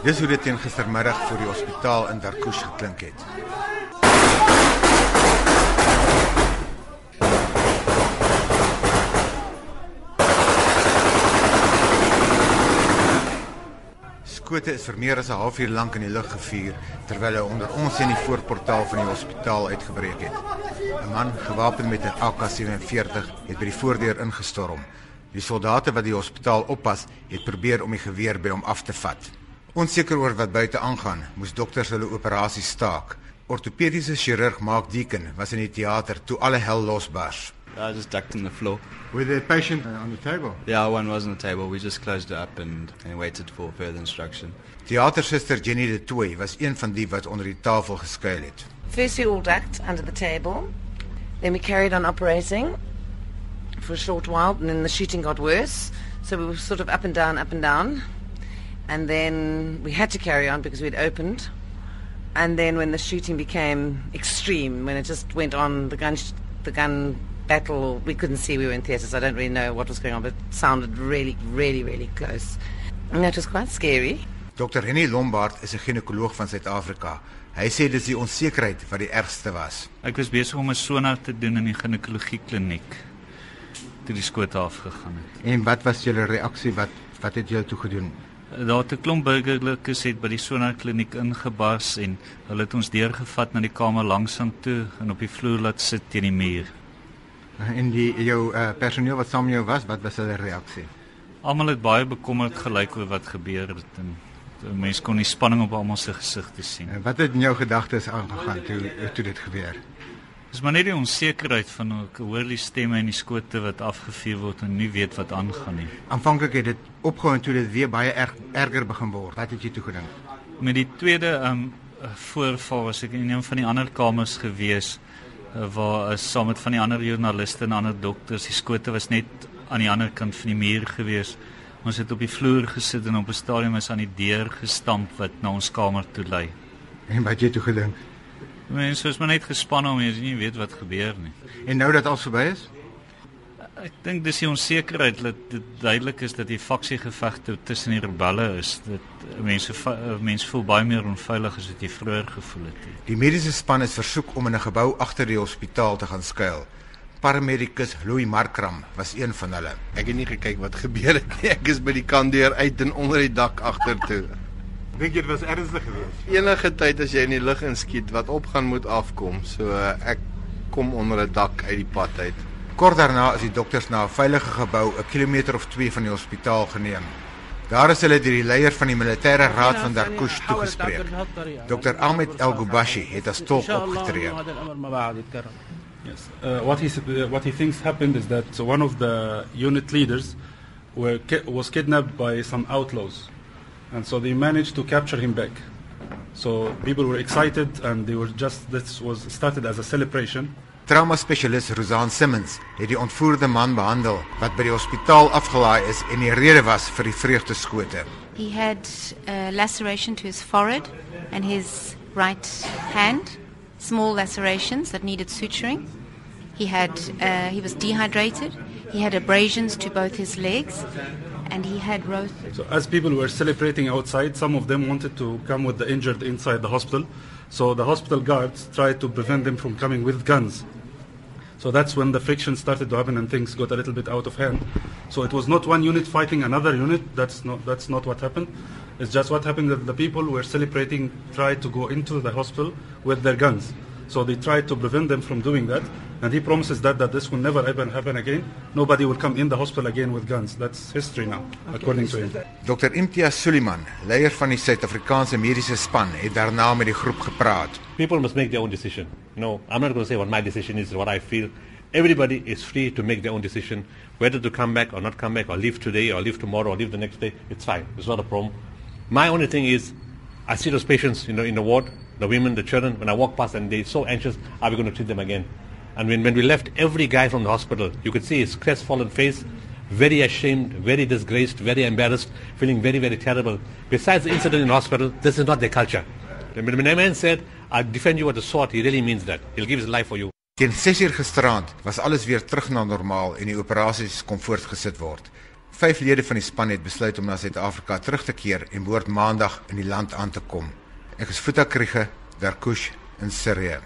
Dis hoe dit teen gistermiddag voor die hospitaal in Darkush geklink het. Skote is vir meer as 'n halfuur lank in die lug gevuur terwyl hy onder ons in die voorportaal van die hospitaal uitgebreek het. 'n Man gewapen met 'n AK-47 het by die voordeur ingestorm. Die soldate wat die hospitaal oppas, het probeer om die geweer by hom af te vat. Onseker oor wat buite aangaan, moes dokters hulle operasie staak. Ortopediese chirurg Mark Deacon was in die teater toe alle hel losbars. I just ducked in the floor. With the patient on the table. Yeah, one was on the table. We just closed it up and, and waited for further instruction. Theatersuster Jenny de Toey was een van die wat onder die tafel geskuil het. First, we all ducked under the table. Then we carried on operating for a short while, and then the shooting got worse. So we were sort of up and down, up and down. And then we had to carry on because we'd opened. And then when the shooting became extreme, when it just went on, the gun, sh- the gun battle, we couldn't see. We were in theatres. I don't really know what was going on, but it sounded really, really, really close. And that was quite scary. Dr. Henny Lombard is 'n ginekoloog van Suid-Afrika. Hy sê dis die onsekerheid wat die ergste was. Ek was besig om 'n sonar te doen in die ginekologie kliniek toe die skoot afgegaan het. En wat was julle reaksie? Wat wat het julle toe gedoen? Daar het 'n klomp burgerlikes het by die sonar kliniek ingebars en hulle het ons deurgevat na die kamer langs aan toe en op die vloer laat sit teen die muur. En die jou uh, personeel wat saam met jou was, wat was hulle reaksie? Almal het baie bekommerd gelyk oor wat gebeur het en mense kon die spanning op almal se gesigte sien. En wat het in jou gedagtes aangegaan toe toe dit gebeur? Dis maar net die onsekerheid van ek hoor die stemme en die skote wat afgevuur word en nie weet wat aangaan nie. Aanvanklik het dit opgehou en toe dit weer baie erg erger begin word. Wat het jy toe gedink? Met die tweede um voorval was ek in een van die ander kamers gewees uh, waar is saam met van die ander joernaliste en ander dokters. Die skote was net aan die ander kant van die muur gewees. Ons het op die vloer gesit en op 'n stadium is aan die deur gestamp wat na ons kamer toe lei. En wat jy toe gedink? Mense is maar net gespanne om jy nie weet wat gebeur nie. En nou dat alles verby is? Ek dink dis die onsekerheid dat dit duidelik is dat die faksiegevegte tussen die rebelle is. Dat mense mense voel baie meer onveilig as wat jy vroeër gevoel het. Die mediese span is versoek om in 'n gebou agter die hospitaal te gaan skuil. Paramedikus Louis Markram was een van hulle. Ek het nie gekyk wat gebeur het nie. Ek is by die kandeur uit en onder die dak agtertoe. Dink jy dit was ernstig geweest? Enige tyd as jy in die lug inskiet, wat opgaan moet afkom. So uh, ek kom onder 'n dak uit die pad uit. Kort daarna is die dokters na 'n veilige gebou 'n kilometer of 2 van die hospitaal geneem. Daar is hulle deur die leier van die militêre raad van Darkush toegespreek. Dr Ahmed El Gubashi het as tolk opgetree. Yes. Uh, what he uh, what he thinks happened is that one of the unit leaders were ki- was kidnapped by some outlaws, and so they managed to capture him back. So people were excited, and they were just this was started as a celebration. Trauma spesialis Rosan Simmons het die ontvoerde man behandel wat by die hospitaal afgelaai is en die rede was vir die vreugdeskote. He had a laceration to his forehead and his right hand, small lacerations that needed suturing. He had uh, he was dehydrated. He had abrasions to both his legs, and he had growth. So as people were celebrating outside, some of them wanted to come with the injured inside the hospital. So the hospital guards tried to prevent them from coming with guns. So that's when the friction started to happen and things got a little bit out of hand. So it was not one unit fighting another unit. That's not that's not what happened. It's just what happened that the people were celebrating tried to go into the hospital with their guns. So they tried to prevent them from doing that. And he promises that that this will never happen, happen again. Nobody will come in the hospital again with guns. That's history now, according to him. Dr Imtiaz Suliman, leier van die Suid-Afrikaanse mediese span, het daarna met die groep gepraat. People must make their own decision. You know, I'm not going to say what my decision is, what I feel. Everybody is free to make their own decision, whether to come back or not come back, or leave today, or leave tomorrow, or leave the next day. It's fine. It's not a problem. My only thing is, I see those patients, you know, in the ward, the women, the children. When I walk past, and they're so anxious, are we going to treat them again? And when, when we left every guy from the hospital, you could see his crestfallen face, very ashamed, very disgraced, very embarrassed, feeling very, very terrible. Besides the incident in the hospital, this is not their culture. When a man said, I defend you with a sword, he really means that. He'll give his life for you. Teen 6uur gisteraand was alles weer terug na normaal en die operasies kon voortgesit word. Vyf lede van die span het besluit om na Suid-Afrika terug te keer en behoort maandag in die land aan te kom. Ek is Futa Kriege, Darkush in Sirië.